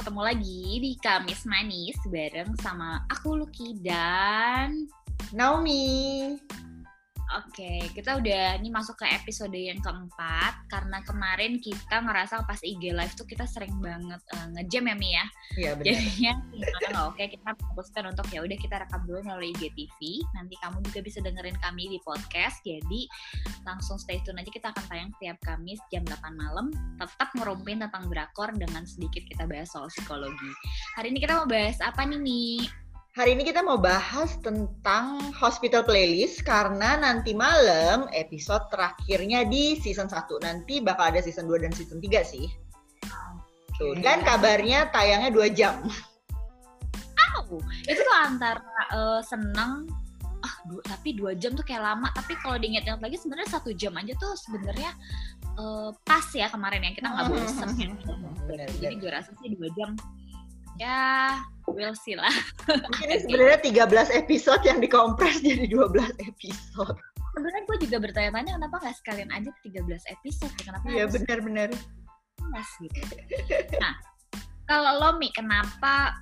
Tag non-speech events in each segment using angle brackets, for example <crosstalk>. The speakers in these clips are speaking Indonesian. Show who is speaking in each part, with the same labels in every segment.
Speaker 1: ketemu lagi di Kamis Manis bareng sama aku Lucky dan
Speaker 2: Naomi.
Speaker 1: Oke, kita udah ini masuk ke episode yang keempat karena kemarin kita ngerasa pas IG live tuh kita sering banget uh, ngejam ya Mi ya.
Speaker 2: Iya benar.
Speaker 1: Jadinya nggak oke kita putuskan untuk ya udah kita rekam dulu melalui IGTV. Nanti kamu juga bisa dengerin kami di podcast. Jadi langsung stay tune aja kita akan tayang setiap Kamis jam 8 malam. Tetap ngerumpin tentang drakor dengan sedikit kita bahas soal psikologi. Hari ini kita mau bahas apa nih Mi?
Speaker 2: Hari ini kita mau bahas tentang hospital playlist karena nanti malam episode terakhirnya di season 1. Nanti bakal ada season 2 dan season 3 sih. Tuh. Dan kabarnya tayangnya 2 jam.
Speaker 1: Oh, itu tuh antara uh, seneng ah dua, tapi dua jam tuh kayak lama tapi kalau diingat-ingat lagi sebenarnya satu jam aja tuh sebenarnya uh, pas ya kemarin ya kita nggak bosen. <laughs>
Speaker 2: Bener,
Speaker 1: jadi gue rasa sih dua jam ya we'll see lah
Speaker 2: ini sebenarnya 13 episode yang dikompres jadi 12 episode.
Speaker 1: sebenarnya gue juga bertanya-tanya kenapa nggak sekalian aja 13 episode ya kenapa
Speaker 2: Iya benar-benar.
Speaker 1: gitu nah kalau lo Mi kenapa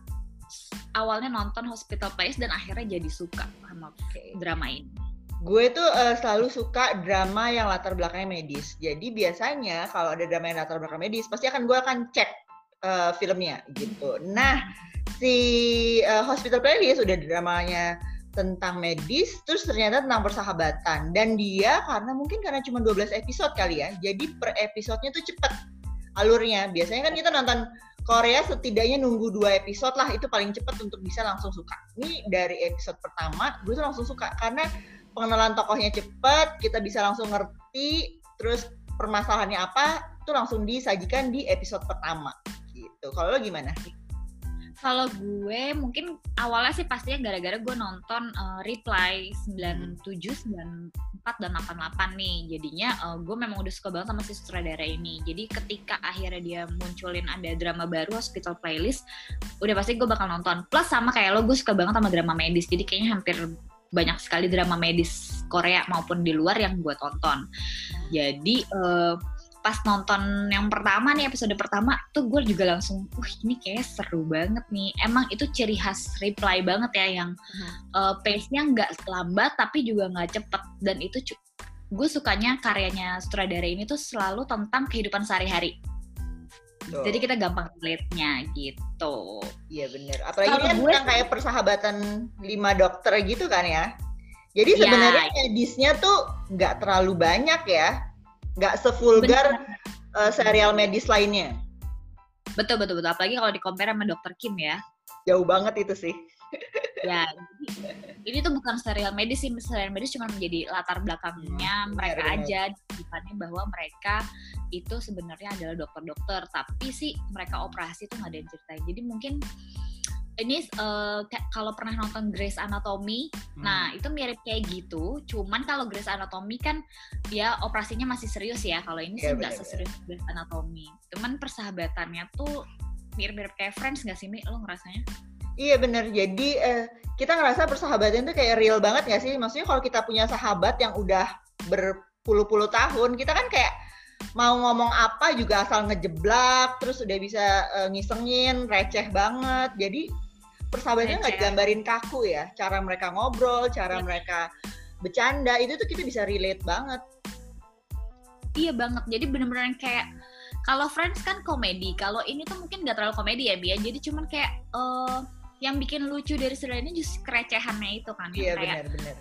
Speaker 1: awalnya nonton Hospital Playlist dan akhirnya jadi suka sama drama ini
Speaker 2: Gue tuh eh, selalu suka drama yang latar belakangnya medis. Jadi biasanya kalau ada drama yang latar belakang medis, pasti akan gue akan cek eh, filmnya gitu. Nah, si eh, Hospital Playlist udah dramanya tentang medis, terus ternyata tentang persahabatan. Dan dia karena mungkin karena cuma 12 episode kali ya, jadi per episodenya tuh cepet alurnya. Biasanya kan kita nonton Korea setidaknya nunggu dua episode lah, itu paling cepet untuk bisa langsung suka. Ini dari episode pertama, gue tuh langsung suka karena pengenalan tokohnya cepet, kita bisa langsung ngerti, terus permasalahannya apa, itu langsung disajikan di episode pertama. Gitu. Kalau lo gimana?
Speaker 1: Kalau gue mungkin awalnya sih pastinya gara-gara gue nonton uh, Reply 97, 94 dan 88 nih. Jadinya uh, gue memang udah suka banget sama si sutradara ini. Jadi ketika akhirnya dia munculin ada drama baru Hospital Playlist, udah pasti gue bakal nonton. Plus sama kayak lo, gue suka banget sama drama medis. Jadi kayaknya hampir banyak sekali drama medis Korea maupun di luar yang gue tonton. Jadi uh, pas nonton yang pertama nih episode pertama tuh gue juga langsung, wah ini kayak seru banget nih. Emang itu ciri khas reply banget ya yang uh, pace-nya nggak lambat tapi juga nggak cepet dan itu gue sukanya karyanya sutradara ini tuh selalu tentang kehidupan sehari-hari.
Speaker 2: Tuh.
Speaker 1: Jadi kita gampang relate-nya gitu.
Speaker 2: Iya bener. Apalagi ini kan
Speaker 1: gue
Speaker 2: tentang kayak persahabatan lima dokter gitu kan ya. Jadi
Speaker 1: Iya.
Speaker 2: sebenarnya medisnya tuh nggak terlalu banyak ya, nggak sevulgar eh, serial medis lainnya.
Speaker 1: Betul betul betul. Apalagi kalau di compare sama Dr. Kim ya.
Speaker 2: Jauh banget itu sih.
Speaker 1: Ya, ini tuh bukan serial medis sih, serial medis cuma menjadi latar belakangnya
Speaker 2: Hmm,
Speaker 1: mereka
Speaker 2: benar,
Speaker 1: aja, bukannya bahwa mereka itu sebenarnya adalah dokter-dokter, tapi sih mereka operasi tuh nggak ada yang ceritain. Jadi mungkin ini kayak kalau pernah nonton Grey's Anatomy,
Speaker 2: Hmm.
Speaker 1: nah itu mirip kayak gitu. Cuman kalau Grey's Anatomy kan dia operasinya masih serius ya. Kalau ini sih
Speaker 2: Iya,
Speaker 1: nggak seserius Grey's Anatomy. Cuman persahabatannya tuh mirip-mirip kayak Friends nggak sih Mi? Lo ngerasanya?
Speaker 2: Iya bener. Jadi eh, kita ngerasa persahabatan itu kayak real banget nggak sih? Maksudnya kalau kita punya sahabat yang udah berpuluh-puluh tahun, kita kan kayak mau ngomong apa juga asal ngejeblak, terus udah bisa eh, ngisengin, receh banget. Jadi persahabatannya nggak digambarin kaku ya. Cara mereka ngobrol, cara
Speaker 1: Iya.
Speaker 2: mereka bercanda, itu tuh kita bisa relate banget.
Speaker 1: Iya banget. Jadi bener-bener kayak kalau Friends kan komedi, kalau ini tuh mungkin gak terlalu komedi ya Bia. Jadi cuman kayak eh yang bikin lucu dari serial ini justru kerecehannya itu kan.
Speaker 2: Iya
Speaker 1: kayak
Speaker 2: benar-benar.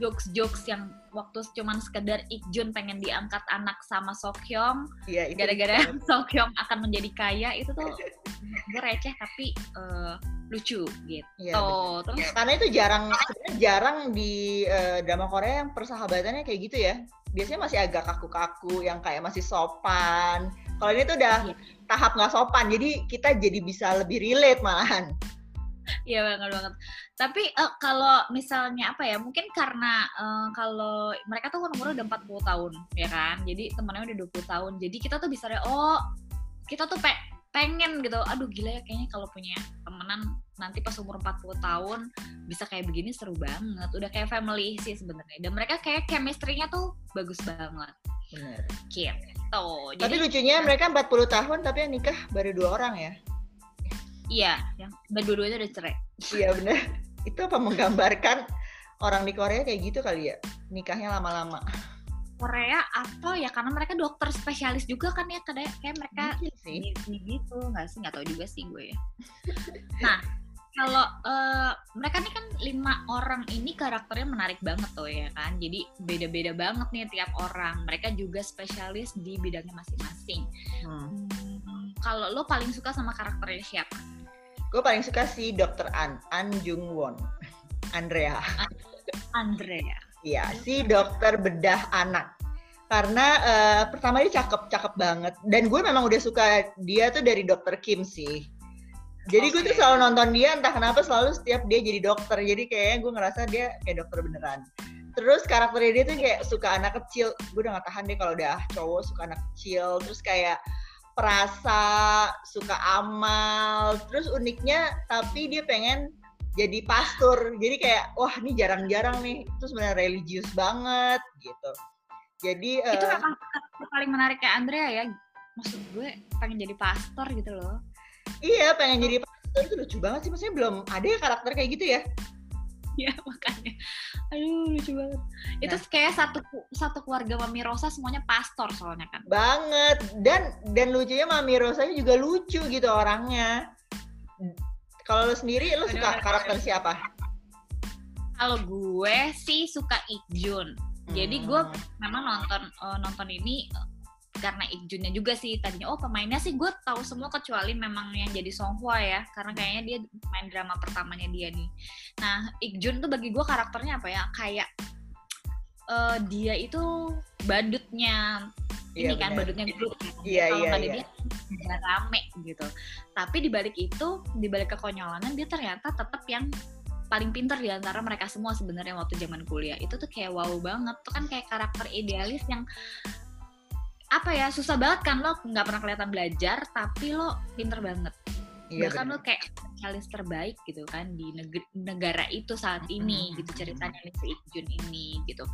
Speaker 1: jokes-jokes yang waktu cuman sekedar Ikjun pengen diangkat anak sama Sokyong,
Speaker 2: Iya itu.
Speaker 1: gara-gara <laughs> Sokyong akan menjadi kaya itu tuh gue receh tapi eh, lucu gitu.
Speaker 2: Iya, benar.
Speaker 1: Terus
Speaker 2: Karena itu jarang sebenarnya jarang di eh, drama Korea yang persahabatannya kayak gitu ya. Biasanya masih agak kaku-kaku, yang kayak masih sopan. Kalau ini tuh udah
Speaker 1: Iya.
Speaker 2: tahap nggak sopan, jadi kita jadi bisa lebih relate malahan.
Speaker 1: Iya banget banget. Tapi eh, kalau misalnya apa ya, mungkin karena eh, kalau mereka tuh kan umurnya udah 40 tahun, ya kan? Jadi temennya udah 20 tahun. Jadi kita tuh bisa oh kita tuh pe- pengen gitu. Aduh gila ya kayaknya kalau punya temenan nanti pas umur 40 tahun bisa kayak begini seru banget. Udah kayak family sih sebenarnya. Dan mereka kayak chemistry-nya tuh bagus banget.
Speaker 2: Benar.
Speaker 1: Gitu.
Speaker 2: Tapi lucunya mereka 40 tahun tapi yang nikah baru dua orang ya.
Speaker 1: Iya, yang berdua-duanya udah cerai.
Speaker 2: Iya bener. Itu apa menggambarkan orang di Korea kayak gitu kali ya? Nikahnya lama-lama.
Speaker 1: Korea atau ya karena mereka dokter spesialis juga kan ya kayak kayak mereka
Speaker 2: sih.
Speaker 1: gitu nggak sih nggak tahu juga sih gue ya. nah kalau eh, mereka nih kan lima orang ini karakternya menarik banget tuh ya kan jadi beda-beda banget nih tiap orang mereka juga spesialis di bidangnya masing-masing.
Speaker 2: Hmm.
Speaker 1: Hmm, kalau lo paling suka sama karakternya siapa?
Speaker 2: Gue paling suka si Dr. An, An Jung Won. <laughs> Andrea.
Speaker 1: Andrea.
Speaker 2: Iya, si dokter bedah anak. Karena eh, pertama dia cakep, cakep banget. Dan gue memang udah suka dia tuh dari dokter Kim sih. Jadi gue tuh selalu nonton dia, entah kenapa selalu setiap dia jadi dokter. Jadi kayaknya gue ngerasa dia kayak dokter beneran. Terus karakternya dia tuh kayak suka anak kecil. Gue udah gak tahan deh kalau udah cowok suka anak kecil. Terus kayak perasa, suka amal. Terus uniknya tapi dia pengen jadi pastor. Jadi kayak wah ini jarang-jarang nih. Itu sebenarnya religius banget gitu. Jadi
Speaker 1: Itu
Speaker 2: eh,
Speaker 1: memang paling menarik kayak Andrea ya. Maksud gue pengen jadi pastor gitu loh.
Speaker 2: iya pengen jadi pastor itu lucu banget sih. Maksudnya belum ada ya karakter kayak gitu ya. <laughs>
Speaker 1: Iya makanya. Aduh lucu banget. Itu
Speaker 2: Nah.
Speaker 1: kayak satu satu keluarga Mami Rosa semuanya pastor soalnya kan.
Speaker 2: banget dan dan lucunya Mami Rosanya juga lucu gitu orangnya kalau lo sendiri lo suka
Speaker 1: Bener-bener.
Speaker 2: karakter siapa
Speaker 1: Kalau gue sih suka Ikjun. Jadi gue
Speaker 2: Hmm.
Speaker 1: memang nonton eh, nonton ini karena Ikjunnya juga sih tadinya oh pemainnya sih gue tahu semua kecuali memang yang jadi Song Hwa ya karena kayaknya dia main drama pertamanya dia nih. Nah Ikjun tuh bagi gue karakternya apa ya kayak eh, dia itu badutnya ini
Speaker 2: Iya,
Speaker 1: kan
Speaker 2: benar.
Speaker 1: badutnya grup kan.
Speaker 2: Iya,
Speaker 1: kalau
Speaker 2: iya, iya.
Speaker 1: dia nggak rame gitu tapi di balik itu di balik kekonyolanan dia ternyata tetap yang paling pinter di antara mereka semua sebenarnya waktu zaman kuliah itu tuh kayak wow banget tuh kan kayak karakter idealis yang apa ya susah banget kan lo nggak pernah kelihatan belajar tapi lo pinter banget
Speaker 2: iya
Speaker 1: bahkan
Speaker 2: bener.
Speaker 1: lo kayak spesialis terbaik gitu kan di neg- negara itu saat ini
Speaker 2: Mhm.
Speaker 1: gitu ceritanya si Ikjun ini gitu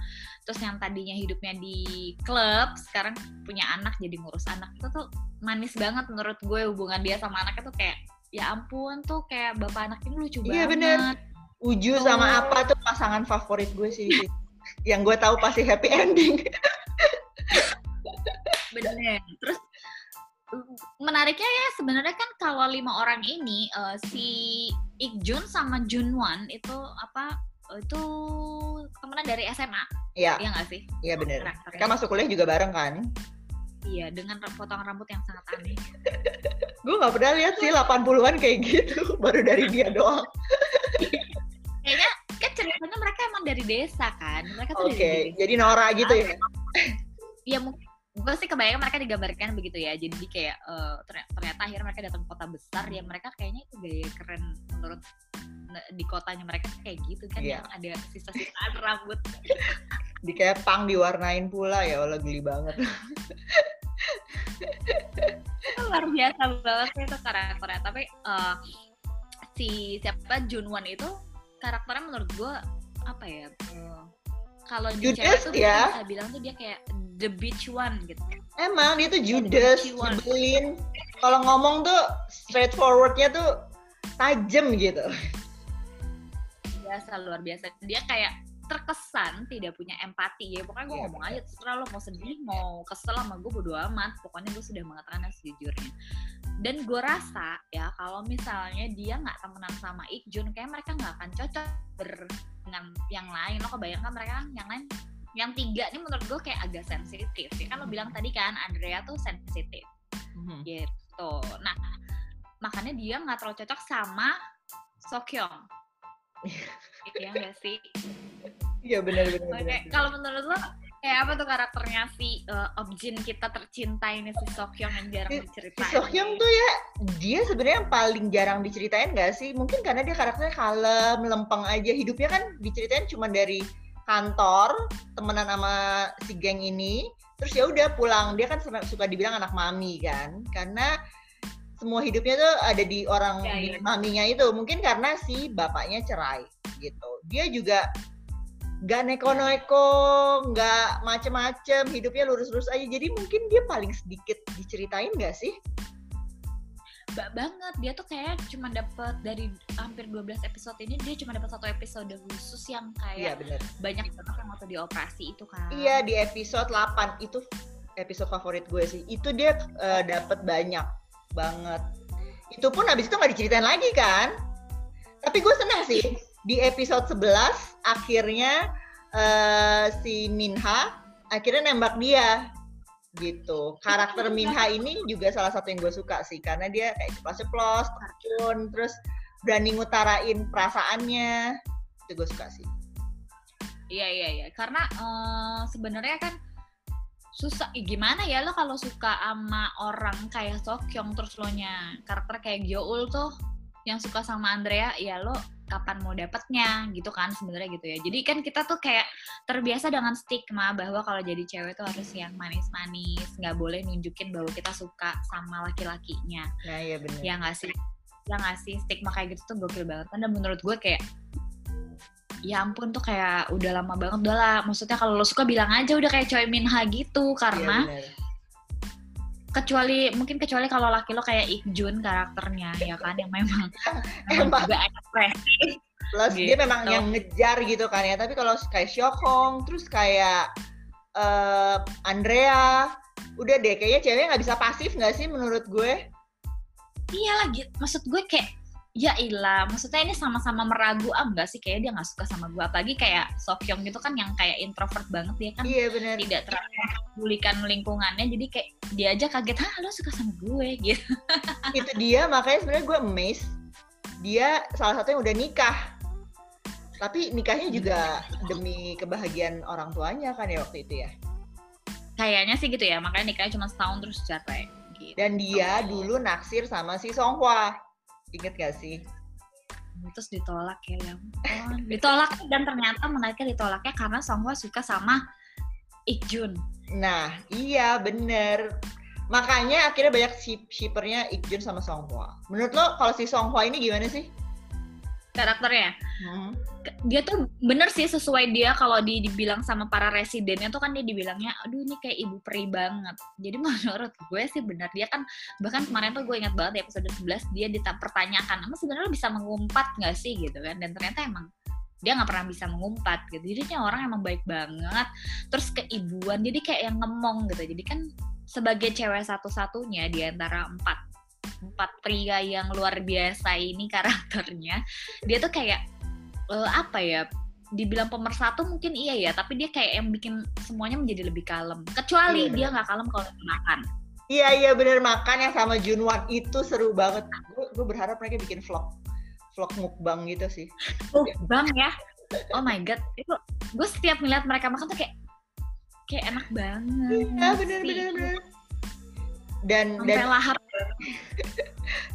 Speaker 1: terus yang tadinya hidupnya di klub sekarang punya anak jadi ngurus anak itu tuh manis banget menurut gue hubungan dia sama anaknya tuh kayak ya ampun tuh kayak bapak anak ini lucu
Speaker 2: Iya,
Speaker 1: banget
Speaker 2: bener. Uju sama
Speaker 1: Oh.
Speaker 2: apa tuh pasangan favorit gue sih yang gue tahu pasti happy ending
Speaker 1: bener. Terus menariknya ya sebenarnya kan kalau lima orang ini eh, si Ikjun sama Junwan itu apa itu temenan dari SMA
Speaker 2: Iya,
Speaker 1: ya nggak sih?
Speaker 2: Iya
Speaker 1: karakternya.
Speaker 2: Mereka masuk kuliah juga bareng kan?
Speaker 1: Iya dengan potongan rambut yang sangat aneh. <laughs>
Speaker 2: Gue nggak pernah lihat sih 80-an kayak gitu <laughs> baru dari dia doang. <laughs>
Speaker 1: Kayaknya kan ceritanya mereka emang dari desa kan? Mereka tuh dari desa.
Speaker 2: jadi Nora gitu ya?
Speaker 1: Ya mungkin gue sih kebayang mereka digambarkan begitu ya. Jadi kayak eh, ternyata, ternyata akhirnya mereka datang ke kota besar. Ya mereka kayaknya itu gaya keren menurut ne- di kotanya mereka kayak gitu kan
Speaker 2: Iya.
Speaker 1: yang ada sisa-sisaan rambut. <laughs>
Speaker 2: Di kayak pang diwarnain pula. Ya Allah geli banget.
Speaker 1: Luar biasa banget sih itu karakternya. Tapi eh, si siapa Junwon itu karakternya menurut gue apa ya eh, kalau di cewek tuh
Speaker 2: ya.
Speaker 1: bisa bilang tuh dia kayak the beach one gitu.
Speaker 2: Emang dia tuh judes, nyebelin. Kalau ngomong tuh straightforwardnya tuh tajam gitu.
Speaker 1: biasa luar biasa. Dia kayak terkesan tidak punya empati. Ya pokoknya gue
Speaker 2: Iya,
Speaker 1: ngomong aja terserah lo mau sedih mau kesel sama gue bodo amat. Pokoknya gue sudah mengatakan sejujurnya. Dan gue rasa ya kalau misalnya dia nggak temenan sama Ikjun kayak mereka nggak akan cocok ber- dengan yang lain. Lo kebayangkan mereka kan yang lain yang tiga ini menurut gue kayak agak sensitif ya kan lo bilang tadi kan Andrea tuh sensitif
Speaker 2: Mhm.
Speaker 1: gitu nah makanya dia nggak terlalu cocok sama Sokyong Iya nggak sih?
Speaker 2: Iya benar-benar.
Speaker 1: Oke, kalau menurut lo kayak apa tuh karakternya si uh, Objin kita tercinta ini si Sokyong yang jarang diceritain?
Speaker 2: Si Sohyung tuh ya dia sebenarnya yang paling jarang diceritain gak sih? Mungkin karena dia karakternya kalem, lempeng aja. Hidupnya kan diceritain cuma dari kantor, temenan sama si geng ini. Terus ya udah pulang. Dia kan suka- suka dibilang anak mami kan. Karena semua hidupnya tuh ada di orang
Speaker 1: Ya, ya.
Speaker 2: maminya itu. Mungkin karena si bapaknya cerai gitu. Dia juga nggak neko-neko, nggak macem-macem, hidupnya lurus-lurus aja. Jadi mungkin dia paling sedikit diceritain nggak sih?
Speaker 1: Ba banget dia tuh kayak cuma dapat dari hampir 12 episode ini dia cuma dapat satu episode khusus yang
Speaker 2: Iya
Speaker 1: kayak
Speaker 2: bener.
Speaker 1: banyak banget yang waktu dioperasi itu kan
Speaker 2: Iya di episode 8 itu episode favorit gue sih. Itu dia eh, dapat banyak banget. Itu pun habis itu nggak diceritain lagi kan. Tapi gue seneng sih di episode 11 akhirnya eh, si Minha akhirnya nembak dia gitu. Karakter Minha ini juga salah satu yang gue suka sih karena dia kayak ceplos-ceplos, terjun, terus berani ngutarain perasaannya. Itu gue suka sih.
Speaker 1: Iya iya iya karena eh, sebenarnya kan susah gimana ya lo kalau suka sama orang kayak Sokyong terus lo nya karakter kayak Gyeol tuh yang suka sama Andrea ya lo kapan mau dapetnya? Gitu kan sebenarnya gitu ya. Jadi kan kita tuh kayak terbiasa dengan stigma bahwa kalau jadi cewek tuh harus yang manis-manis nggak boleh nunjukin bahwa kita suka sama laki-lakinya.
Speaker 2: Nah iya bener.
Speaker 1: ya nggak sih? Ya nggak sih? Stigma kayak gitu tuh gokil banget. Dan menurut gue kayak ya ampun tuh kayak udah lama banget. Udah lah maksudnya kalau lo suka bilang aja udah kayak Choi Minha gitu karena
Speaker 2: Iya, bener.
Speaker 1: Kecuali mungkin kecuali kalau laki lo kayak Ikjun karakternya ya kan yang memang <laughs>
Speaker 2: Emang.
Speaker 1: juga ekspresif
Speaker 2: Plus dia
Speaker 1: Gitu.
Speaker 2: memang yang ngejar gitu kan ya. Tapi kalau kayak Hong, terus kayak eh, Andrea, udah deh kayaknya ceweknya nggak bisa pasif nggak sih menurut gue?
Speaker 1: iya lagi maksud gue kayak ya ilah maksudnya ini sama-sama meragu ah enggak sih kayak dia nggak suka sama gue apalagi kayak Sokyong gitu kan yang kayak introvert banget dia kan
Speaker 2: Iya bener.
Speaker 1: tidak terlalu mempedulikan lingkungannya jadi kayak dia aja kaget ah lo suka sama gue <laughs> gitu
Speaker 2: Itu dia makanya sebenarnya gue amazed. Dia salah satu yang udah nikah. Tapi nikahnya juga demi kebahagiaan orang tuanya kan ya waktu itu ya.
Speaker 1: kayaknya sih gitu ya makanya nikahnya cuma setahun terus cerai gitu.
Speaker 2: Dan dia dulu naksir sama si Songhwa. Ingat gak sih?
Speaker 1: terus ditolak ya ya ampun. ditolak dan ternyata menariknya ditolaknya karena Songhwa suka sama Ikjun
Speaker 2: Nah, iya bener. Makanya akhirnya banyak ship shippernya Ikjun sama Songhwa. Menurut lo kalau si Songhwa ini gimana sih?
Speaker 1: Karakternya.
Speaker 2: Hmm.
Speaker 1: dia tuh bener sih sesuai dia kalau di, dibilang sama para residennya tuh kan dia dibilangnya aduh ini kayak ibu peri banget. Jadi <laughs> menurut gue sih bener dia kan bahkan kemarin tuh gue ingat banget di episode 11 dia dipertanyakan emang sebenarnya bisa mengumpat nggak sih? Gitu kan. Dan ternyata emang dia nggak pernah bisa mengumpat gitu. Jadi dia orang emang baik banget. Terus keibuan jadi kayak yang ngemong gitu. Jadi kan sebagai cewek satu-satunya di antara empat empat pria yang luar biasa ini karakternya dia tuh kayak eh, apa ya dibilang pemersatu mungkin iya ya tapi dia kayak yang bikin semuanya menjadi lebih kalem kecuali
Speaker 2: Iya,
Speaker 1: dia nggak kalem kalau makan
Speaker 2: Iya iya bener makan yang sama Junwan itu seru banget. Gue berharap mereka bikin vlog vlog mukbang gitu sih.
Speaker 1: oh bang ya oh my god itu gue setiap ngeliat mereka makan tuh kayak kayak enak banget
Speaker 2: Iya bener
Speaker 1: sih.
Speaker 2: bener bener. Dan
Speaker 1: sampai
Speaker 2: dan
Speaker 1: lahar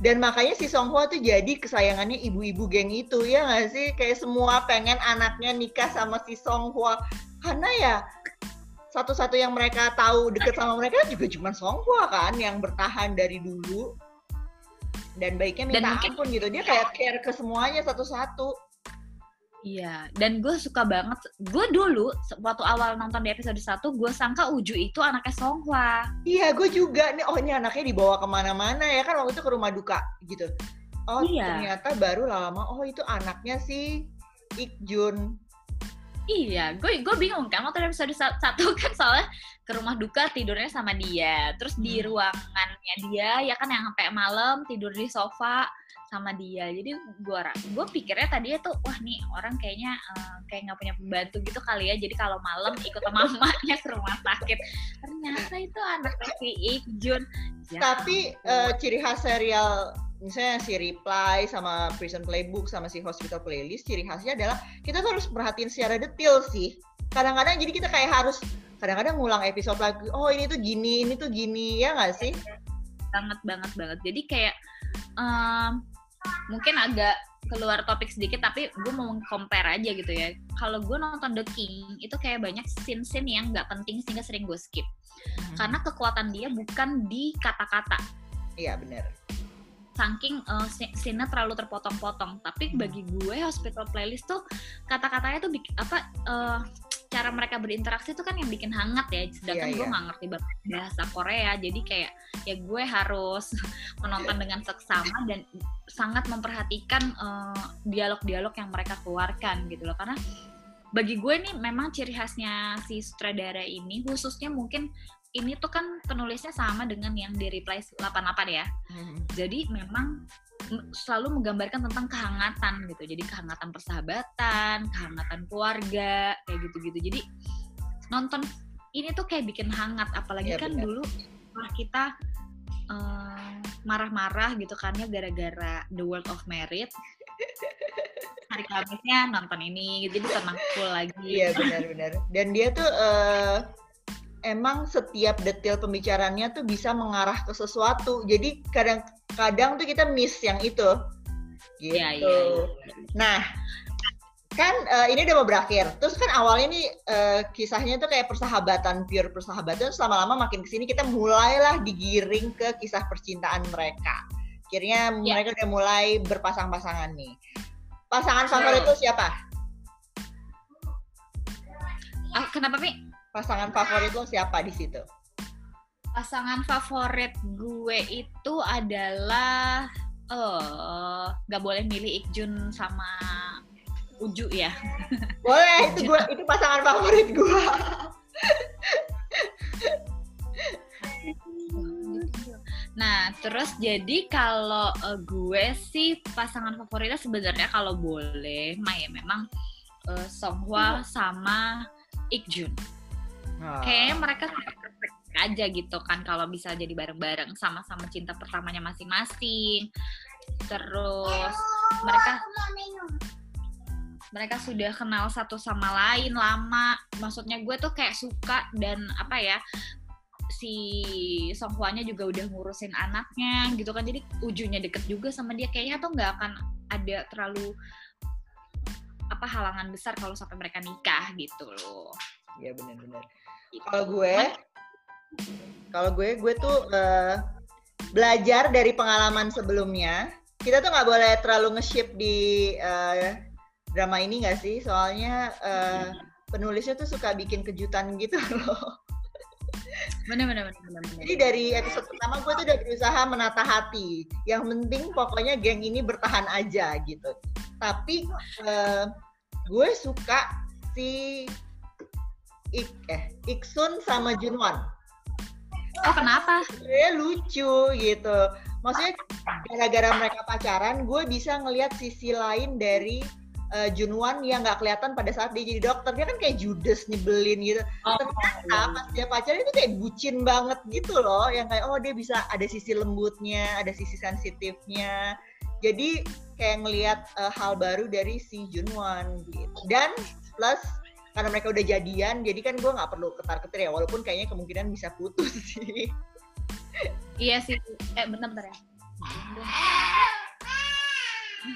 Speaker 2: dan makanya si Songhwa tuh jadi kesayangannya ibu-ibu geng itu ya nggak sih? Kayak semua pengen anaknya nikah sama si Songhwa karena ya satu-satu yang mereka tahu deket sama mereka juga cuma Songhwa kan yang bertahan dari dulu. Dan baiknya minta
Speaker 1: Dan mungkin-
Speaker 2: ampun gitu. Dia kayak care ke semuanya satu-satu
Speaker 1: Iya, dan gue suka banget. Gue dulu waktu awal nonton di episode 1, gue sangka Uju itu anaknya Songhwa.
Speaker 2: iya gue juga nih oh ini anaknya dibawa ke mana-mana ya kan waktu itu ke rumah duka gitu oh
Speaker 1: Iya.
Speaker 2: ternyata baru lama oh itu anaknya si Ikjun
Speaker 1: Iya, gue gue bingung kan waktu episode sa- satu kan soalnya ke rumah duka tidurnya sama dia, terus di
Speaker 2: Hmm.
Speaker 1: ruangannya dia ya kan yang sampai malam tidur di sofa sama dia. Jadi gue gue pikirnya tadi tuh wah nih orang kayaknya eh, kayak nggak punya pembantu gitu kali ya. Jadi kalau malam ikut sama mamanya ke rumah sakit. Ternyata itu anaknya si Ikjun. Ya
Speaker 2: Tapi eh, ciri khas serial misalnya si Reply sama Prison Playbook sama si Hospital Playlist ciri khasnya adalah kita tuh harus perhatiin secara detail sih. Kadang-kadang jadi kita kayak harus kadang-kadang ngulang episode lagi. Oh ini tuh gini, ini tuh gini ya nggak sih?
Speaker 1: banget banget banget jadi kayak em, mungkin agak keluar topik sedikit tapi gue mau compare aja gitu ya. Kalau gue nonton The King itu kayak banyak scene-scene yang nggak penting sehingga sering gue skip. Karena kekuatan dia bukan di kata-kata.
Speaker 2: Iya benar.
Speaker 1: Saking uh, scene terlalu terpotong-potong. Tapi bagi gue hospital playlist tuh kata-katanya tuh apa uh, cara mereka berinteraksi tuh kan yang bikin hangat ya. Sedangkan yeah, gue yeah. gak ngerti banget bahasa Korea, jadi kayak ya gue harus <laughs> menonton dengan seksama dan sangat memperhatikan dialog-dialog uh, yang mereka keluarkan gitu loh. Karena bagi gue nih memang ciri khasnya si sutradara ini khususnya mungkin ini tuh kan penulisnya sama dengan yang di Reply 88 ya. Hmm. Jadi memang selalu menggambarkan tentang kehangatan gitu. Jadi kehangatan persahabatan, kehangatan keluarga, kayak gitu-gitu. Jadi nonton ini tuh kayak bikin hangat apalagi ya, kan bener. dulu kita uh, marah-marah gitu kan ya gara-gara The World of Merit <laughs> hari Kamisnya nonton ini jadi tenang full lagi
Speaker 2: iya benar-benar dan dia tuh uh, emang setiap detail pembicaranya tuh bisa mengarah ke sesuatu jadi kadang-kadang tuh kita miss yang itu gitu ya, ya, ya. nah kan uh, ini udah mau berakhir terus kan awalnya nih uh, kisahnya tuh kayak persahabatan pure persahabatan selama lama makin ke sini kita mulailah digiring ke kisah percintaan mereka akhirnya ya. mereka udah mulai berpasang-pasangan nih Pasangan favorit itu siapa?
Speaker 1: Ah, kenapa Mi?
Speaker 2: Pasangan favorit lo siapa di situ?
Speaker 1: Pasangan favorit gue itu adalah eh nggak boleh milih Ikjun sama Uju ya. <laughs>
Speaker 2: Boleh, itu gue itu pasangan favorit gue.
Speaker 1: Nah, terus jadi kalau uh, gue sih pasangan favoritnya sebenarnya kalau boleh, Maya memang uh, Songhwa sama Ikjun. Ah. Kayaknya mereka perfect aja gitu kan kalau bisa jadi bareng-bareng sama-sama cinta pertamanya masing-masing. Terus mereka mereka sudah kenal satu sama lain lama. Maksudnya gue tuh kayak suka dan apa ya si Song Hwa-nya juga udah ngurusin anaknya gitu kan jadi ujungnya deket juga sama dia kayaknya tuh nggak akan ada terlalu apa halangan besar kalau sampai mereka nikah gitu loh
Speaker 2: iya benar-benar gitu. kalau gue kalau gue gue tuh uh, belajar dari pengalaman sebelumnya kita tuh nggak boleh terlalu nge-ship di uh, drama ini nggak sih soalnya uh, penulisnya tuh suka bikin kejutan gitu <laughs> loh
Speaker 1: Bener, bener, bener, bener, bener.
Speaker 2: Jadi dari episode pertama gue tuh udah berusaha menata hati. Yang penting pokoknya geng ini bertahan aja gitu. Tapi uh, gue suka si Ik eh Iksun sama Junwan.
Speaker 1: Oh kenapa?
Speaker 2: Dia lucu gitu. Maksudnya gara-gara mereka pacaran, gue bisa ngelihat sisi lain dari uh, Junwan yang nggak kelihatan pada saat dia jadi dokter dia kan kayak judes nyebelin gitu oh, ternyata iya. pas dia pacaran itu kayak bucin banget gitu loh yang kayak oh dia bisa ada sisi lembutnya ada sisi sensitifnya jadi kayak ngelihat uh, hal baru dari si Junwan gitu dan plus karena mereka udah jadian jadi kan gue nggak perlu ketar ketir ya walaupun kayaknya kemungkinan bisa putus <laughs> sih.
Speaker 1: Iya sih. Eh bentar bentar ya.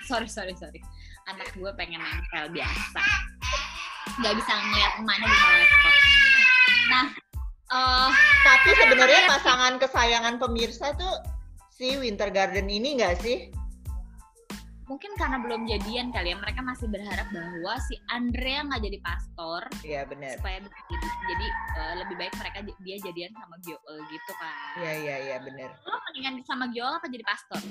Speaker 1: Sorry sorry sorry. Anak gue pengen nempel biasa. Nggak bisa ngeliat emaknya di laptop. Nah
Speaker 2: uh, tapi sebenarnya pasangan kesayangan pemirsa tuh si Winter Garden ini nggak sih
Speaker 1: mungkin karena belum jadian kali ya mereka masih berharap bahwa si Andrea nggak jadi pastor
Speaker 2: iya benar
Speaker 1: supaya jadi jadi uh, lebih baik mereka dia jadian sama Gyoel gitu kan.
Speaker 2: Iya iya iya benar
Speaker 1: lo mendingan sama Gyoel apa jadi pastor?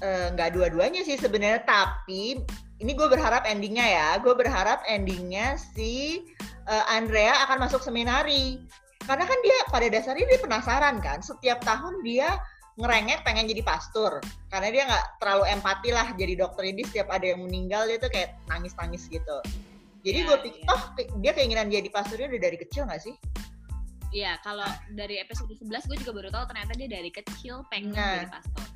Speaker 2: Eh, nggak uh, dua-duanya sih sebenarnya tapi ini gue berharap endingnya ya. Gue berharap endingnya si uh, Andrea akan masuk seminari. Karena kan dia pada dasarnya dia penasaran kan setiap tahun dia ngerengek pengen jadi pastor. Karena dia nggak terlalu empati lah jadi dokter ini setiap ada yang meninggal dia tuh kayak nangis-nangis gitu. Jadi ya, gue pikir ya. oh dia keinginan jadi pastornya udah dari kecil nggak sih?
Speaker 1: Iya, kalau dari episode 11 gue juga baru tahu ternyata dia dari kecil pengen nah, jadi pastor.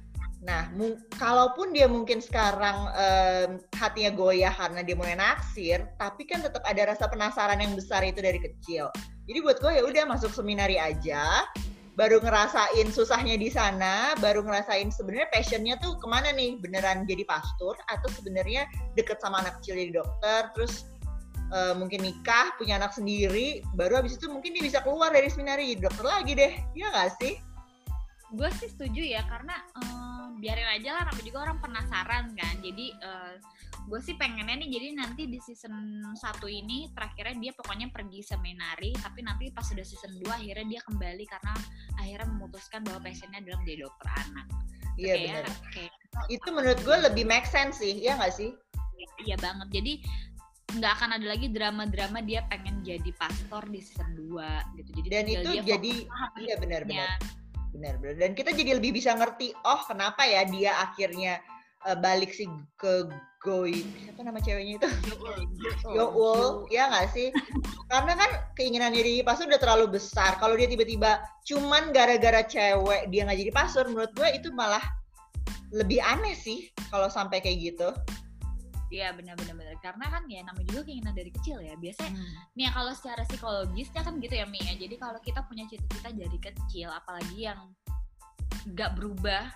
Speaker 2: Nah, kalaupun dia mungkin sekarang um, hatinya goyah karena dia mulai naksir, tapi kan tetap ada rasa penasaran yang besar itu dari kecil. Jadi buat gue ya udah masuk seminari aja, baru ngerasain susahnya di sana, baru ngerasain sebenarnya passionnya tuh ke mana nih, beneran jadi pastor atau sebenarnya deket sama anak kecil jadi dokter, terus uh, mungkin nikah, punya anak sendiri, baru habis itu mungkin dia bisa keluar dari seminari jadi dokter lagi deh, ya nggak sih?
Speaker 1: Gue sih setuju ya karena um biarin aja lah namanya juga orang penasaran kan. Jadi uh, gue sih pengennya nih jadi nanti di season satu ini terakhirnya dia pokoknya pergi seminari tapi nanti pas sudah season 2 akhirnya dia kembali karena akhirnya memutuskan bahwa passionnya adalah menjadi dokter anak
Speaker 2: iya benar itu menurut gue lebih make sense sih ya nggak sih
Speaker 1: iya banget jadi nggak akan ada lagi drama-drama dia pengen jadi pastor di season 2 gitu.
Speaker 2: Jadi dan itu jadi iya benar benar. Benar benar. Dan kita jadi lebih bisa ngerti oh kenapa ya dia akhirnya uh, balik sih ke Goi siapa nama ceweknya itu? <laughs> Youl ya nggak sih? Karena kan keinginan diri pastor udah terlalu besar. Kalau dia tiba-tiba cuman gara-gara cewek dia nggak jadi pastor menurut gue itu malah lebih aneh sih kalau sampai kayak gitu.
Speaker 1: Iya benar-benar benar karena kan ya namanya juga keinginan dari kecil ya. Biasanya hmm. nih ya kalau secara psikologisnya kan gitu ya Mi ya jadi kalau kita punya cita-cita dari kecil apalagi yang nggak berubah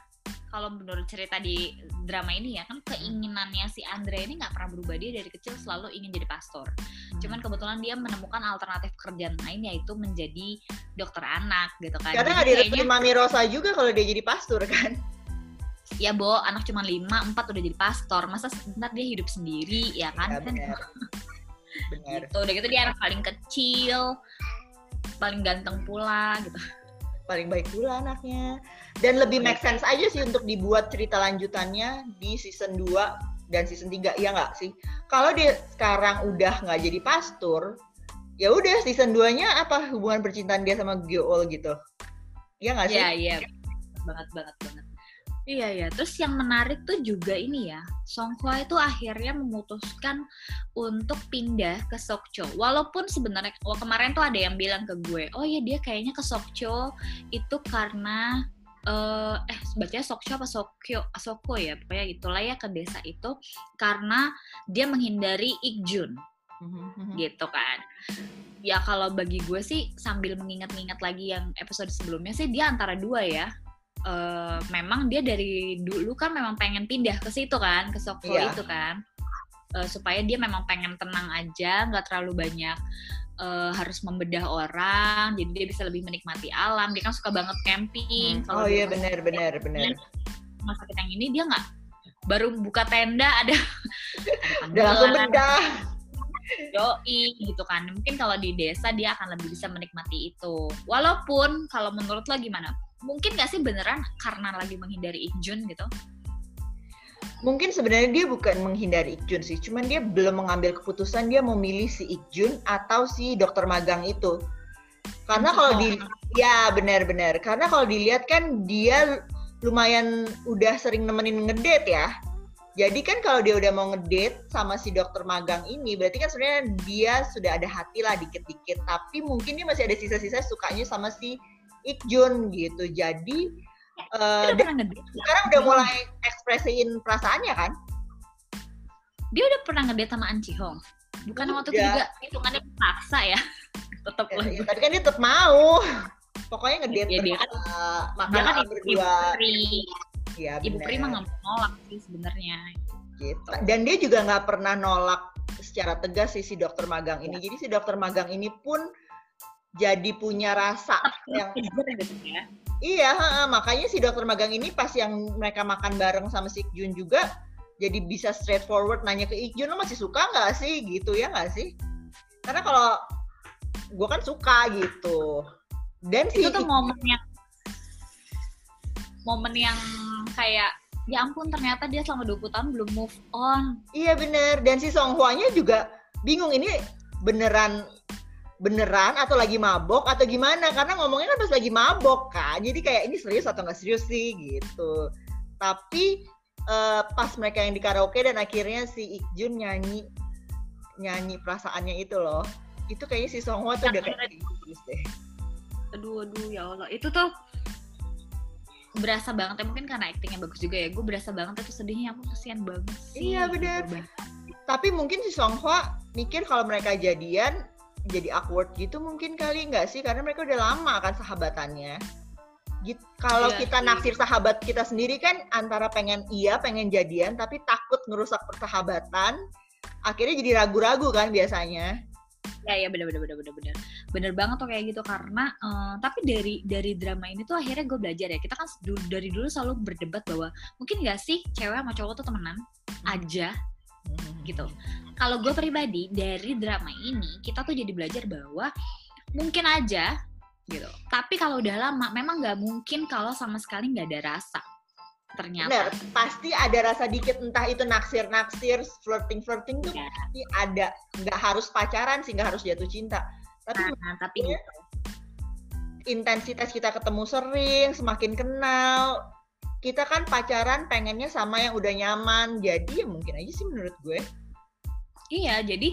Speaker 1: kalau menurut cerita di drama ini ya kan keinginannya si Andre ini nggak pernah berubah dia dari kecil selalu ingin jadi pastor. Hmm. Cuman kebetulan dia menemukan alternatif kerjaan lain yaitu menjadi dokter anak gitu kan.
Speaker 2: Karena nggak direstui Mami Rosa juga kalau dia jadi pastor kan
Speaker 1: ya Bo anak cuma lima empat udah jadi pastor masa sebentar dia hidup sendiri ya kan ya, bener. <laughs> bener. gitu udah gitu dia anak paling kecil paling ganteng pula gitu
Speaker 2: paling baik pula anaknya. Dan lebih make sense aja sih untuk dibuat cerita lanjutannya di season 2 dan season 3 ya nggak sih? Kalau dia sekarang udah nggak jadi pastor ya udah season 2 nya apa? Hubungan percintaan dia sama Gyool gitu. Ya nggak sih?
Speaker 1: Iya iya. Banget banget banget Iya ya, terus yang menarik tuh juga ini ya, Song Hwa itu akhirnya memutuskan untuk pindah ke Sokcho. Walaupun sebenarnya oh, kemarin tuh ada yang bilang ke gue, oh ya dia kayaknya ke Sokcho itu karena uh, eh sebetulnya Sokcho apa Sokyo, Soko ya, pokoknya itulah ya ke desa itu karena dia menghindari Ikjun. Mm-hmm. gitu kan ya kalau bagi gue sih sambil mengingat-ingat lagi yang episode sebelumnya sih dia antara dua ya uh, memang dia dari dulu kan memang pengen pindah ke situ kan ke Soko yeah. itu kan. Uh, supaya dia memang pengen tenang aja nggak terlalu banyak uh, harus membedah orang jadi dia bisa lebih menikmati alam. Dia kan suka banget camping.
Speaker 2: Hmm. oh iya benar benar benar.
Speaker 1: masa kita yang ini dia nggak baru buka tenda ada <laughs>
Speaker 2: udah langsung bedah
Speaker 1: Yoi gitu kan. Mungkin kalau di desa dia akan lebih bisa menikmati itu. Walaupun kalau menurut lo gimana mungkin gak sih beneran karena lagi menghindari Ikjun gitu?
Speaker 2: Mungkin sebenarnya dia bukan menghindari Ikjun sih, cuman dia belum mengambil keputusan dia memilih si Ikjun atau si dokter magang itu. Karena kalau di ya benar-benar, karena kalau dilihat kan dia lumayan udah sering nemenin ngedate ya. Jadi kan kalau dia udah mau ngedate sama si dokter magang ini, berarti kan sebenarnya dia sudah ada hati lah dikit-dikit. Tapi mungkin dia masih ada sisa-sisa sukanya sama si Ikjun gitu. Jadi uh, sekarang udah mulai ekspresiin perasaannya kan?
Speaker 1: Dia udah pernah ngedate sama An Hong. Bukan waktu itu juga hitungannya paksa ya. <laughs>
Speaker 2: tetap ya, ya, tapi kan dia tetap mau. Pokoknya ngedate ya, dia kan, uh, makan dia kan berdua.
Speaker 1: Ya, Ibu Pri mah nolak sih sebenarnya.
Speaker 2: Gitu. Dan dia juga nggak pernah nolak secara tegas sih si dokter magang ini. Ya. Jadi si dokter magang ini pun jadi punya rasa yang gitu ya. Iya, makanya si dokter magang ini pas yang mereka makan bareng sama si Jun juga jadi bisa straightforward nanya ke Ikjun lo masih suka nggak sih gitu ya nggak sih? Karena kalau gue kan suka gitu. Dan
Speaker 1: itu si tuh momen yang momen yang kayak ya ampun ternyata dia selama 20 tahun belum move on.
Speaker 2: Iya bener dan si Song Hwa-nya juga bingung ini beneran beneran atau lagi mabok atau gimana? Karena ngomongnya kan pas lagi mabok kan jadi kayak ini serius atau nggak serius sih? Gitu. Tapi uh, pas mereka yang di karaoke dan akhirnya si Ikjun nyanyi nyanyi perasaannya itu loh. Itu kayaknya si Songhwa tuh udah kayak serius deh.
Speaker 1: Aduh aduh ya Allah. Itu tuh berasa banget ya. Mungkin karena aktingnya bagus juga ya. Gue berasa banget tuh sedihnya. Aku kesian banget
Speaker 2: sih. iya benar tapi mungkin si Songhwa mikir kalau mereka jadian jadi awkward gitu mungkin kali nggak sih karena mereka udah lama kan sahabatannya gitu. Kalau iya, kita iya. naksir sahabat kita sendiri kan antara pengen iya, pengen jadian, tapi takut ngerusak persahabatan, akhirnya jadi ragu-ragu kan biasanya.
Speaker 1: ya ya bener bener bener bener bener bener banget tuh kayak gitu karena uh, tapi dari dari drama ini tuh akhirnya gue belajar ya kita kan dari dulu selalu berdebat bahwa mungkin gak sih cewek sama cowok tuh temenan hmm. aja. Gitu. Kalau gue pribadi dari drama ini kita tuh jadi belajar bahwa mungkin aja gitu. Tapi kalau udah lama memang nggak mungkin kalau sama sekali nggak ada rasa ternyata. Bener,
Speaker 2: pasti ada rasa dikit entah itu naksir naksir flirting flirting tuh ya. pasti ada. Nggak harus pacaran sih nggak harus jatuh cinta. Tapi nah, tapi gitu. intensitas kita ketemu sering semakin kenal kita kan pacaran pengennya sama yang udah nyaman. Jadi ya mungkin aja sih menurut gue.
Speaker 1: Iya jadi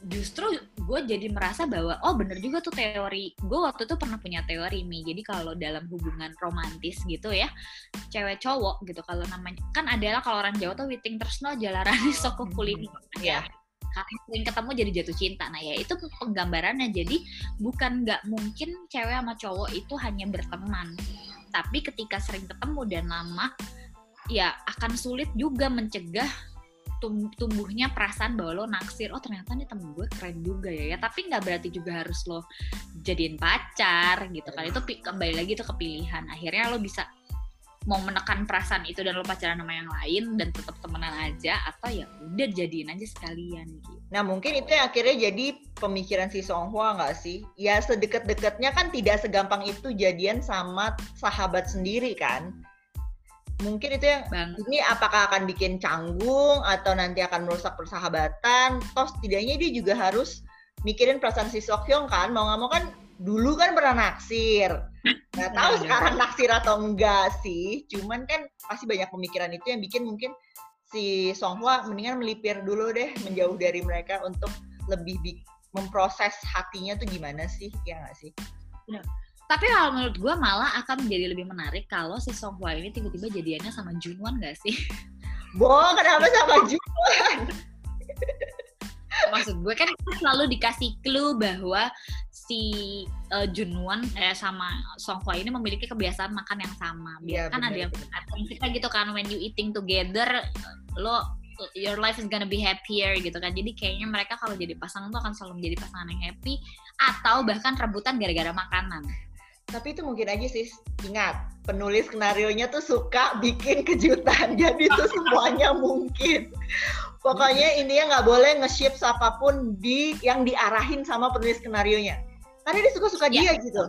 Speaker 1: justru gue jadi merasa bahwa oh bener juga tuh teori. Gue waktu itu pernah punya teori mi. Jadi kalau dalam hubungan romantis gitu ya cewek cowok gitu kalau namanya kan adalah kalau orang Jawa tuh witing tresno jalarani soko kulini
Speaker 2: hmm, ya
Speaker 1: karena sering ketemu jadi jatuh cinta. Nah ya itu penggambarannya. Jadi bukan nggak mungkin cewek sama cowok itu hanya berteman tapi ketika sering ketemu dan lama ya akan sulit juga mencegah tumbuhnya perasaan bahwa lo naksir oh ternyata nih temen gue keren juga ya ya. Tapi nggak berarti juga harus lo jadiin pacar gitu kan. Itu kembali lagi itu kepilihan. Akhirnya lo bisa mau menekan perasaan itu dan lo pacaran sama yang lain dan tetap temenan aja atau ya udah jadiin aja sekalian gitu.
Speaker 2: Nah mungkin itu yang akhirnya jadi pemikiran si Song Hwa nggak sih? Ya sedekat-dekatnya kan tidak segampang itu jadian sama sahabat sendiri kan? mungkin itu yang Bang. ini apakah akan bikin canggung atau nanti akan merusak persahabatan toh setidaknya dia juga harus mikirin perasaan si Sokyong kan mau nggak mau kan dulu kan pernah naksir nggak tahu ya, sekarang <laughs> naksir atau enggak sih cuman kan pasti banyak pemikiran itu yang bikin mungkin si Song Hwa mendingan melipir dulu deh menjauh dari mereka untuk lebih memproses hatinya tuh gimana sih ya nggak sih
Speaker 1: Benar. Tapi kalau menurut gue malah akan menjadi lebih menarik kalau si Song Hwa ini tiba-tiba jadiannya sama Junwon gak sih?
Speaker 2: Boh, kenapa sama <laughs> Junwon?
Speaker 1: Maksud gue kan selalu dikasih clue bahwa si uh, Junwon eh, sama Song Hwa ini memiliki kebiasaan makan yang sama. Biar ya, kan bener, ada yang kita gitu kan when you eating together lo your life is gonna be happier gitu kan. Jadi kayaknya mereka kalau jadi pasangan tuh akan selalu menjadi pasangan yang happy atau bahkan rebutan gara-gara makanan.
Speaker 2: Tapi itu mungkin aja sih, ingat, penulis skenario-nya tuh suka bikin kejutan, <laughs> jadi itu semuanya mungkin. Pokoknya intinya nggak boleh nge-ship siapa pun di yang diarahin sama penulis skenario-nya. Karena dia suka-suka ya. dia gitu.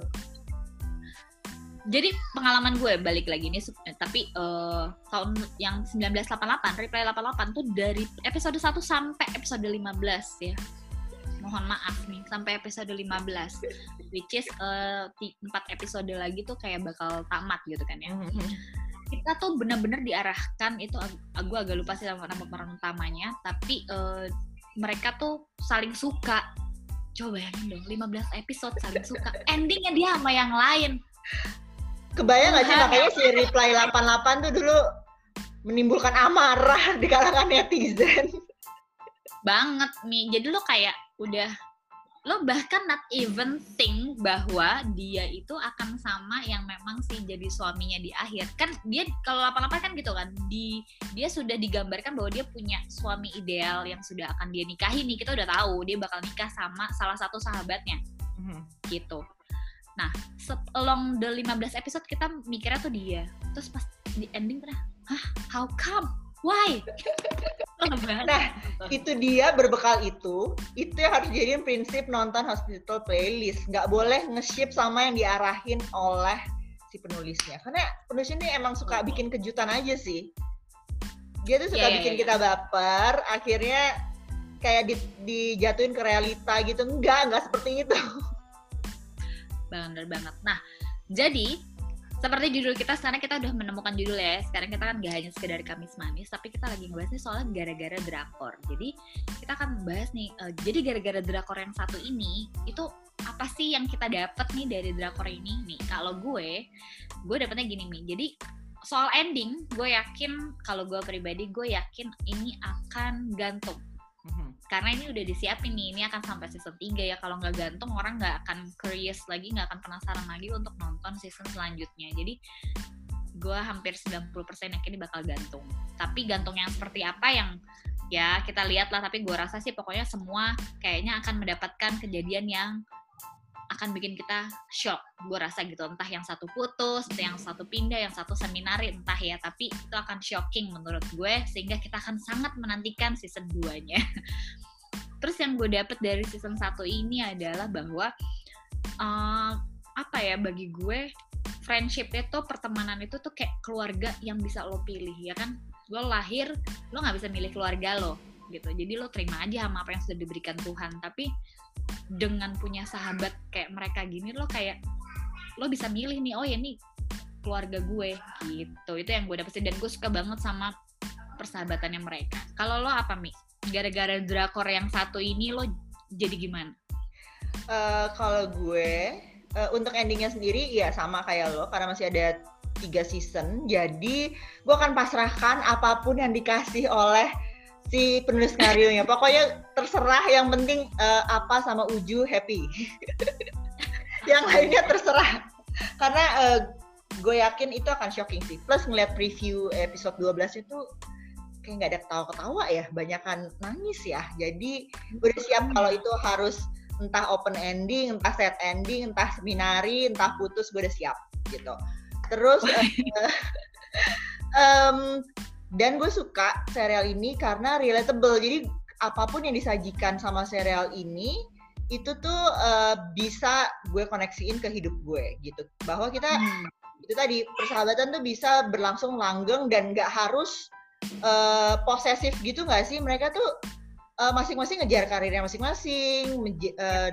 Speaker 1: Jadi pengalaman gue balik lagi nih, eh, tapi uh, tahun yang 1988, Reply 88 tuh dari episode 1 sampai episode 15 ya mohon maaf nih sampai episode 15 which is uh, empat episode lagi tuh kayak bakal tamat gitu kan ya mm-hmm. kita tuh bener-bener diarahkan itu aku agak lupa sih nama nama peran utamanya tapi uh, mereka tuh saling suka coba bayangin dong 15 episode saling suka. Endingnya dia sama yang lain.
Speaker 2: Kebayang gak sih makanya si reply 88 tuh dulu menimbulkan amarah di kalangan netizen.
Speaker 1: Banget nih jadi lo kayak udah lo bahkan not even think bahwa dia itu akan sama yang memang sih jadi suaminya di akhir. Kan dia kalau apa-apa kan gitu kan di dia sudah digambarkan bahwa dia punya suami ideal yang sudah akan dia nikahi nih. Kita udah tahu dia bakal nikah sama salah satu sahabatnya. Mm-hmm. gitu. Nah along the 15 episode kita mikirnya tuh dia. Terus pas di ending pernah hah? How come why? <laughs>
Speaker 2: Nah itu dia berbekal itu itu yang harus jadi prinsip nonton hospital playlist. Nggak boleh nge-ship sama yang diarahin oleh si penulisnya. Karena penulis ini emang suka bikin kejutan aja sih. Dia tuh suka yeah, iya, bikin yeah, kita baper akhirnya kayak di, dijatuhin ke realita gitu. Enggak enggak seperti itu. <laughs>
Speaker 1: Banget banget. Nah jadi seperti judul kita sekarang kita udah menemukan judul ya. Sekarang kita kan gak hanya sekedar kamis manis tapi kita lagi ngebahas nih soalnya gara-gara drakor. Jadi kita akan bahas nih uh, jadi gara-gara drakor yang satu ini itu apa sih yang kita dapat nih dari drakor ini? Nih kalau gue gue dapetnya gini nih. Jadi soal ending gue yakin kalau gue pribadi gue yakin ini akan gantung karena ini udah disiapin nih ini akan sampai season 3 ya. Kalau nggak gantung orang nggak akan curious lagi nggak akan penasaran lagi untuk nonton season selanjutnya. Jadi gue hampir 90% yakin ini bakal gantung. Tapi gantung yang seperti apa yang ya kita lihat lah. Tapi gue rasa sih pokoknya semua kayaknya akan mendapatkan kejadian yang akan bikin kita shock. Gue rasa gitu entah yang satu putus entah yang satu pindah yang satu seminari entah ya. Tapi itu akan shocking menurut gue sehingga kita akan sangat menantikan season 2 nya <laughs> terus yang gue dapet dari season 1 ini adalah bahwa uh, apa ya bagi gue friendship itu pertemanan itu tuh kayak keluarga yang bisa lo pilih ya kan? Lo lahir lo nggak bisa milih keluarga lo gitu. Jadi lo terima aja sama apa yang sudah diberikan Tuhan. Tapi dengan punya sahabat kayak mereka gini lo kayak lo bisa milih nih oh ya nih keluarga gue gitu. Itu yang gue dapet dan gue suka banget sama persahabatannya mereka. Kalau lo apa mi? Gara-gara drakor yang satu ini lo jadi gimana?
Speaker 2: Uh, kalau gue uh, untuk endingnya sendiri ya sama kayak lo karena masih ada tiga season. Jadi gue akan pasrahkan apa pun yang dikasih oleh si penulis skenario pokoknya terserah yang penting uh, apa sama Uju happy. <laughs> Yang lainnya terserah. Karena uh, gue yakin itu akan shocking sih. Plus ngeliat preview episode 12 itu kayak nggak ada ketawa-ketawa ya. Banyakan nangis ya. Jadi udah siap kalau itu harus entah open ending entah set ending entah seminari entah putus gue udah siap gitu. Terus <laughs> <laughs> um, dan gue suka serial ini karena relatable. Jadi apa pun yang disajikan sama serial ini itu tuh uh, bisa gue koneksiin ke hidup gue gitu. Bahwa kita hmm. itu tadi persahabatan tuh bisa berlangsung langgeng dan nggak harus uh, posesif gitu nggak sih? Mereka tuh uh, masing-masing ngejar karirnya masing-masing uh,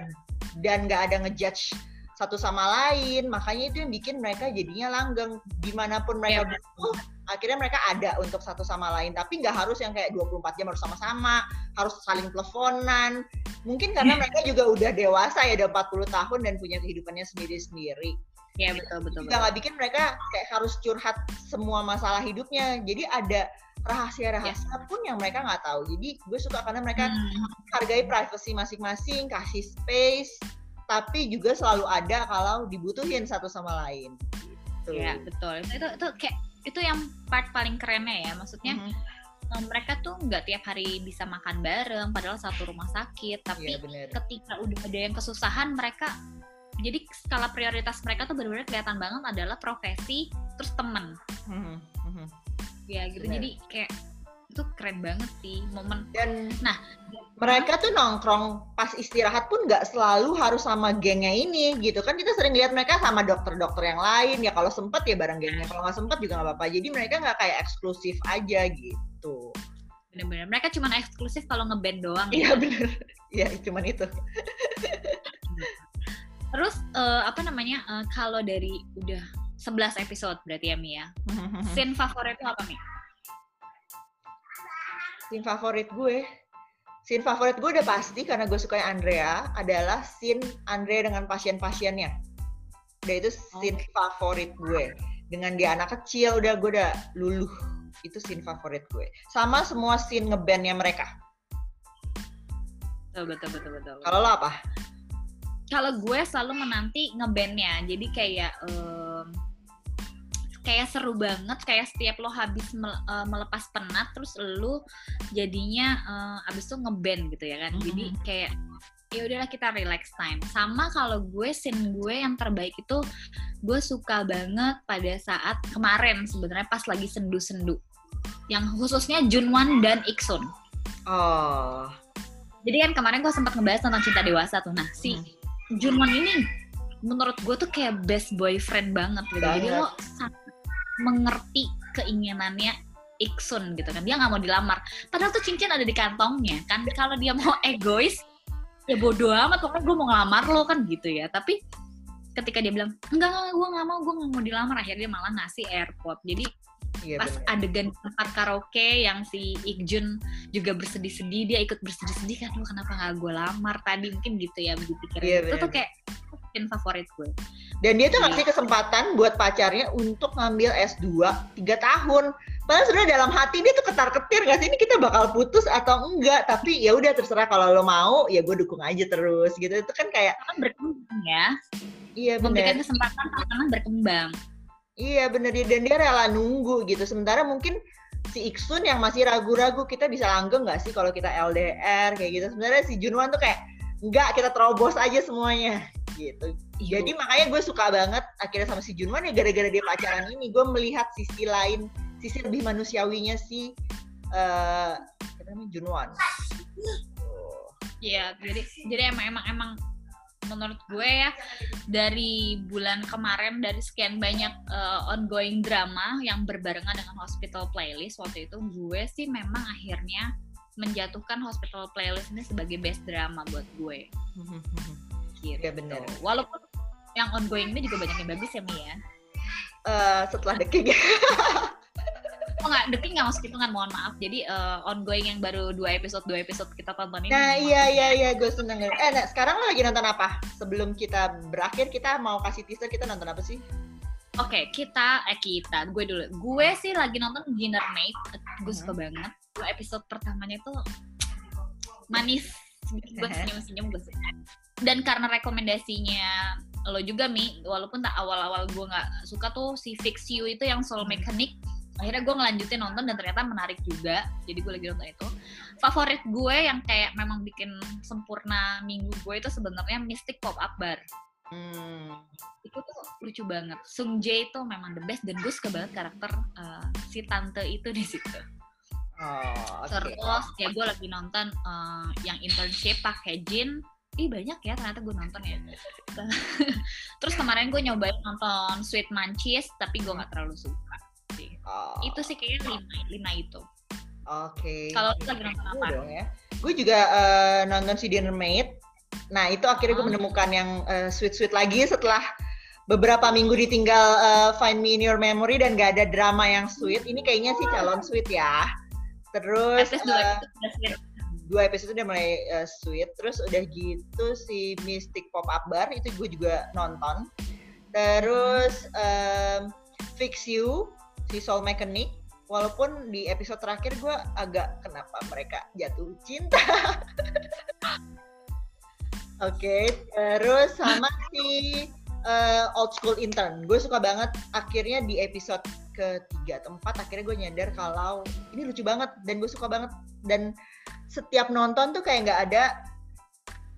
Speaker 2: dan nggak ada ngejudge satu sama lain. Makanya itu yang bikin mereka jadinya langgeng. Di mana pun mereka ya, butuh akhirnya mereka ada untuk satu sama lain tapi nggak harus yang kayak 24 jam harus sama-sama harus saling teleponan mungkin karena <laughs> mereka juga udah dewasa ya udah 40 tahun dan punya kehidupannya sendiri-sendiri
Speaker 1: ya betul betul
Speaker 2: juga nggak bikin mereka kayak harus curhat semua masalah hidupnya jadi ada rahasia-rahasia ya. pun yang mereka nggak tahu jadi gue suka karena mereka hmm. hargai privasi masing-masing kasih space tapi juga selalu ada kalau dibutuhin satu sama lain.
Speaker 1: Gitu. Ya betul. Itu itu kayak itu yang part paling kerennya ya. Maksudnya mm -hmm. mereka tuh nggak tiap hari bisa makan bareng, padahal satu rumah sakit. Tapi ya, ketika udah ada yang kesusahan, mereka jadi skala prioritas mereka tuh benar-benar kelihatan banget adalah profesi terus temen. Mm -hmm. Ya gitu. Bener. Jadi kayak itu keren banget sih momen.
Speaker 2: Dan nah mereka tuh nongkrong pas istirahat pun nggak selalu harus sama gengnya ini gitu kan. Kita sering lihat mereka sama dokter-dokter yang lain. Ya kalau sempet ya bareng gengnya kalau nggak sempet juga nggak apa-apa. Jadi mereka nggak kayak eksklusif aja gitu.
Speaker 1: Bener-bener. Mereka cuma eksklusif kalau ngeband doang.
Speaker 2: Iya bener. Iya cuman itu. <laughs>
Speaker 1: Terus uh, apa namanya uh, kalau dari udah 11 episode berarti ya Mia <laughs> scene favorit itu apa Mia
Speaker 2: scene favorit gue. Scene favorit gue udah pasti karena gue suka Andrea adalah scene Andrea dengan pasien-pasiennya. Udah itu scene okay. favorit gue. Dengan dia anak kecil udah gue udah luluh. Itu scene favorit gue. Sama semua scene ngebandnya mereka.
Speaker 1: Betul betul betul betul.
Speaker 2: Kalau lo apa?
Speaker 1: Kalau gue selalu menanti ngebandnya. Jadi kayak um, kayak seru banget kayak setiap lo habis eh, melepas penat terus lo jadinya uh, abis itu ngeband gitu ya kan. Mm -hmm. jadi kayak ya udahlah kita relax time. Sama kalau gue scene gue yang terbaik itu gue suka banget pada saat kemarin sebenarnya pas lagi sendu-sendu. Yang khususnya Junwan dan Iksun
Speaker 2: oh.
Speaker 1: Jadi kan kemarin gue sempat ngebahas tentang cinta dewasa tuh. Nah si hmm. Junwan ini menurut gue tuh kayak best boyfriend banget gitu. Banget. jadi lo mengerti keinginannya Iksun gitu kan. Dia nggak mau dilamar. Padahal tuh cincin ada di kantongnya kan. Kalau dia mau <laughs> egois ya bodoh amat. Pokoknya gue mau ngelamar lo kan gitu ya. Tapi ketika dia bilang enggak enggak gue nggak mau gue nggak mau dilamar akhirnya dia malah ngasih airport jadi Iya, pas bener. adegan tempat karaoke yang si Ikjun juga bersedih-sedih dia ikut bersedih-sedih kan lu kenapa nggak gue lamar? Tadi mungkin gitu ya begitu kira iya, itu tuh kayak mungkin favorit gue
Speaker 2: dan dia tuh ngasih kesempatan buat pacarnya untuk ngambil S2 tiga tahun. Padahal sebenarnya dalam hati dia tuh ketar-ketir gak sih ini kita bakal putus atau enggak. Tapi ya udah terserah kalau lo mau ya gue dukung aja terus gitu. Itu kan kayak
Speaker 1: berkembang ya.
Speaker 2: Iya benar.
Speaker 1: Memberikan kesempatan pasangan berkembang.
Speaker 2: Iya bener dia dan dia rela nunggu gitu. Sementara mungkin si Iksun yang masih ragu-ragu kita bisa langgeng nggak sih kalau kita LDR kayak gitu. Sebenarnya si Junwan tuh kayak nggak kita terobos aja semuanya gitu.
Speaker 1: Iya.
Speaker 2: Jadi makanya gue suka banget akhirnya sama si Junwan ya gara-gara dia pacaran ini gue melihat sisi lain, sisi lebih manusiawinya si uh, namanya Junwan.
Speaker 1: Iya, jadi jadi emang emang emang menurut gue ya dari bulan kemarin dari sekian banyak uh, ongoing drama yang berbarengan dengan Hospital Playlist waktu itu gue sih memang akhirnya menjatuhkan Hospital Playlist ini sebagai best drama buat gue. Gitu.
Speaker 2: Ya benar.
Speaker 1: Walaupun yang ongoing ini juga banyak yang bagus ya Mia.
Speaker 2: Uh, setelah The King. <laughs>
Speaker 1: oh nggak, The King nggak masuk hitungan, mohon maaf. Jadi uh, ongoing yang baru dua episode dua episode kita tonton ini.
Speaker 2: Nah iya iya iya, gue seneng. Eh, nah, sekarang lo lagi nonton apa? Sebelum kita berakhir, kita mau kasih teaser kita nonton apa sih?
Speaker 1: Oke, okay, kita eh kita, gue dulu. Gue sih lagi nonton Dinner Mate. Gue suka hmm. banget. Dua episode pertamanya tuh manis. <laughs> Gue senyum-senyum gue suka. Dan karena rekomendasinya lo juga Mi, walaupun tak awal-awal gue nggak suka tuh si Fix You itu yang soul hmm. mechanic, akhirnya gue ngelanjutin nonton dan ternyata menarik juga jadi gue lagi nonton itu favorit gue yang kayak memang bikin sempurna minggu gue itu sebenarnya Mystic Pop Up Bar hmm. itu tuh lucu banget Sung Jae itu memang the best dan gue suka banget karakter uh, si tante itu di situ Oh, okay. Terus ya gue lagi nonton uh, yang internship pakai Jin ih banyak ya ternyata gue nonton ya <laughs> terus kemarin gue nyobain nonton Sweet Manchis tapi gue nggak terlalu suka Oh. Itu sih kayaknya lima, lima itu.
Speaker 2: Oke. Okay.
Speaker 1: Kalau lagi nonton apa?
Speaker 2: Ya. Gue juga uh, nonton si Dinner Mate. Nah itu akhirnya oh. gue menemukan yang uh, sweet-sweet lagi setelah beberapa minggu ditinggal uh, Find Me in Your Memory dan gak ada drama yang sweet. Ini kayaknya sih calon sweet ya. Terus uh, dua episode udah mulai uh, sweet. Terus udah gitu si Mystic Pop Up Bar itu gue juga nonton. Terus um, Fix You si Soul Mechanic. Walaupun di episode terakhir gue agak kenapa mereka jatuh cinta? <laughs> Oke okay, terus sama si uh, old school intern. Gue suka banget. Akhirnya di episode ketiga atau empat akhirnya gue nyadar kalau ini lucu banget dan gue suka banget dan setiap nonton tuh kayak nggak ada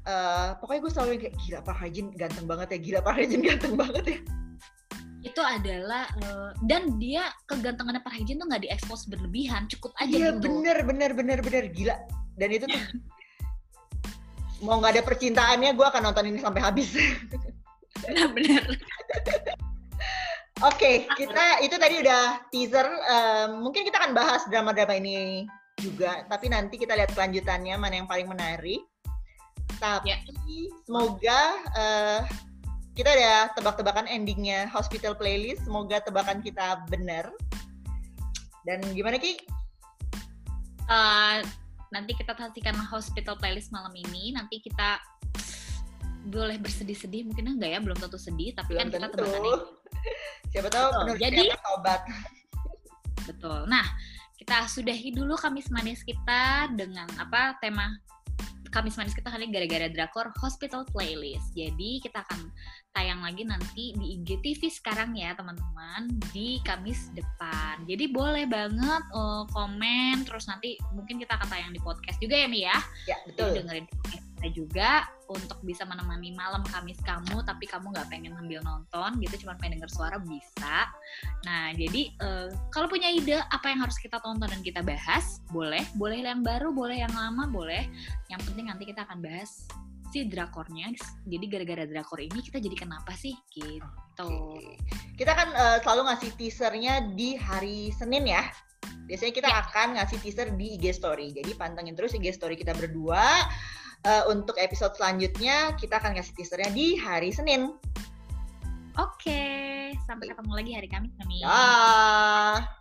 Speaker 2: uh, pokoknya gue selalu kayak gila Pak Hajin ganteng banget ya gila Pak Hajin ganteng banget ya.
Speaker 1: Itu adalah uh, dan dia kegantengannya Pak Hijin tuh nggak diekspos berlebihan cukup aja
Speaker 2: iya,
Speaker 1: gitu.
Speaker 2: bener bener bener bener gila. Dan itu tuh <laughs> mau nggak ada percintaannya gue akan nonton ini sampai habis.
Speaker 1: Benar bener. <laughs>
Speaker 2: Oke okay, kita itu tadi udah teaser um, mungkin kita akan bahas drama-drama ini juga tapi nanti kita lihat kelanjutannya mana yang paling menarik tapi ya. semoga uh, kita ada tebak-tebakan endingnya hospital playlist. Semoga tebakan kita benar. Dan gimana Ki?
Speaker 1: Uh, nanti kita saksikan hospital playlist malam ini. Nanti kita boleh bersedih-sedih mungkin enggak ya belum tentu sedih tapi
Speaker 2: belum
Speaker 1: kan kita
Speaker 2: tebakan. Siapa tahu betul.
Speaker 1: Jadi
Speaker 2: obat.
Speaker 1: Betul. Nah, kita sudahi dulu Kamis manis kita dengan apa tema Kamis manis kita kali gara-gara drakor Hospital Playlist. Jadi kita akan tayang lagi nanti di IGTV sekarang ya teman-teman di Kamis depan. Jadi boleh banget uh, komen terus nanti mungkin kita akan tayang di podcast juga ya Mi ya.
Speaker 2: Ya betul.
Speaker 1: Jadi dengerin podcast kita juga untuk bisa menemani malam Kamis kamu tapi kamu nggak pengen sambil nonton gitu cuma pengen denger suara bisa. Nah jadi uh, kalau punya ide apa yang harus kita tonton dan kita bahas boleh. Boleh yang baru boleh yang lama boleh. Yang penting nanti kita akan bahas si drakornya. Jadi gara-gara drakor ini kita jadi kenapa sih? Gitu. Okay.
Speaker 2: kita kan uh, selalu ngasih teasernya di hari Senin ya. Biasanya kita ya. akan ngasih teaser di IG story. Jadi pantengin terus IG story kita berdua uh, untuk episode selanjutnya kita akan kasih teasernya di hari Senin.
Speaker 1: Oke, sampai ketemu lagi hari Kamis kami.
Speaker 2: Bye.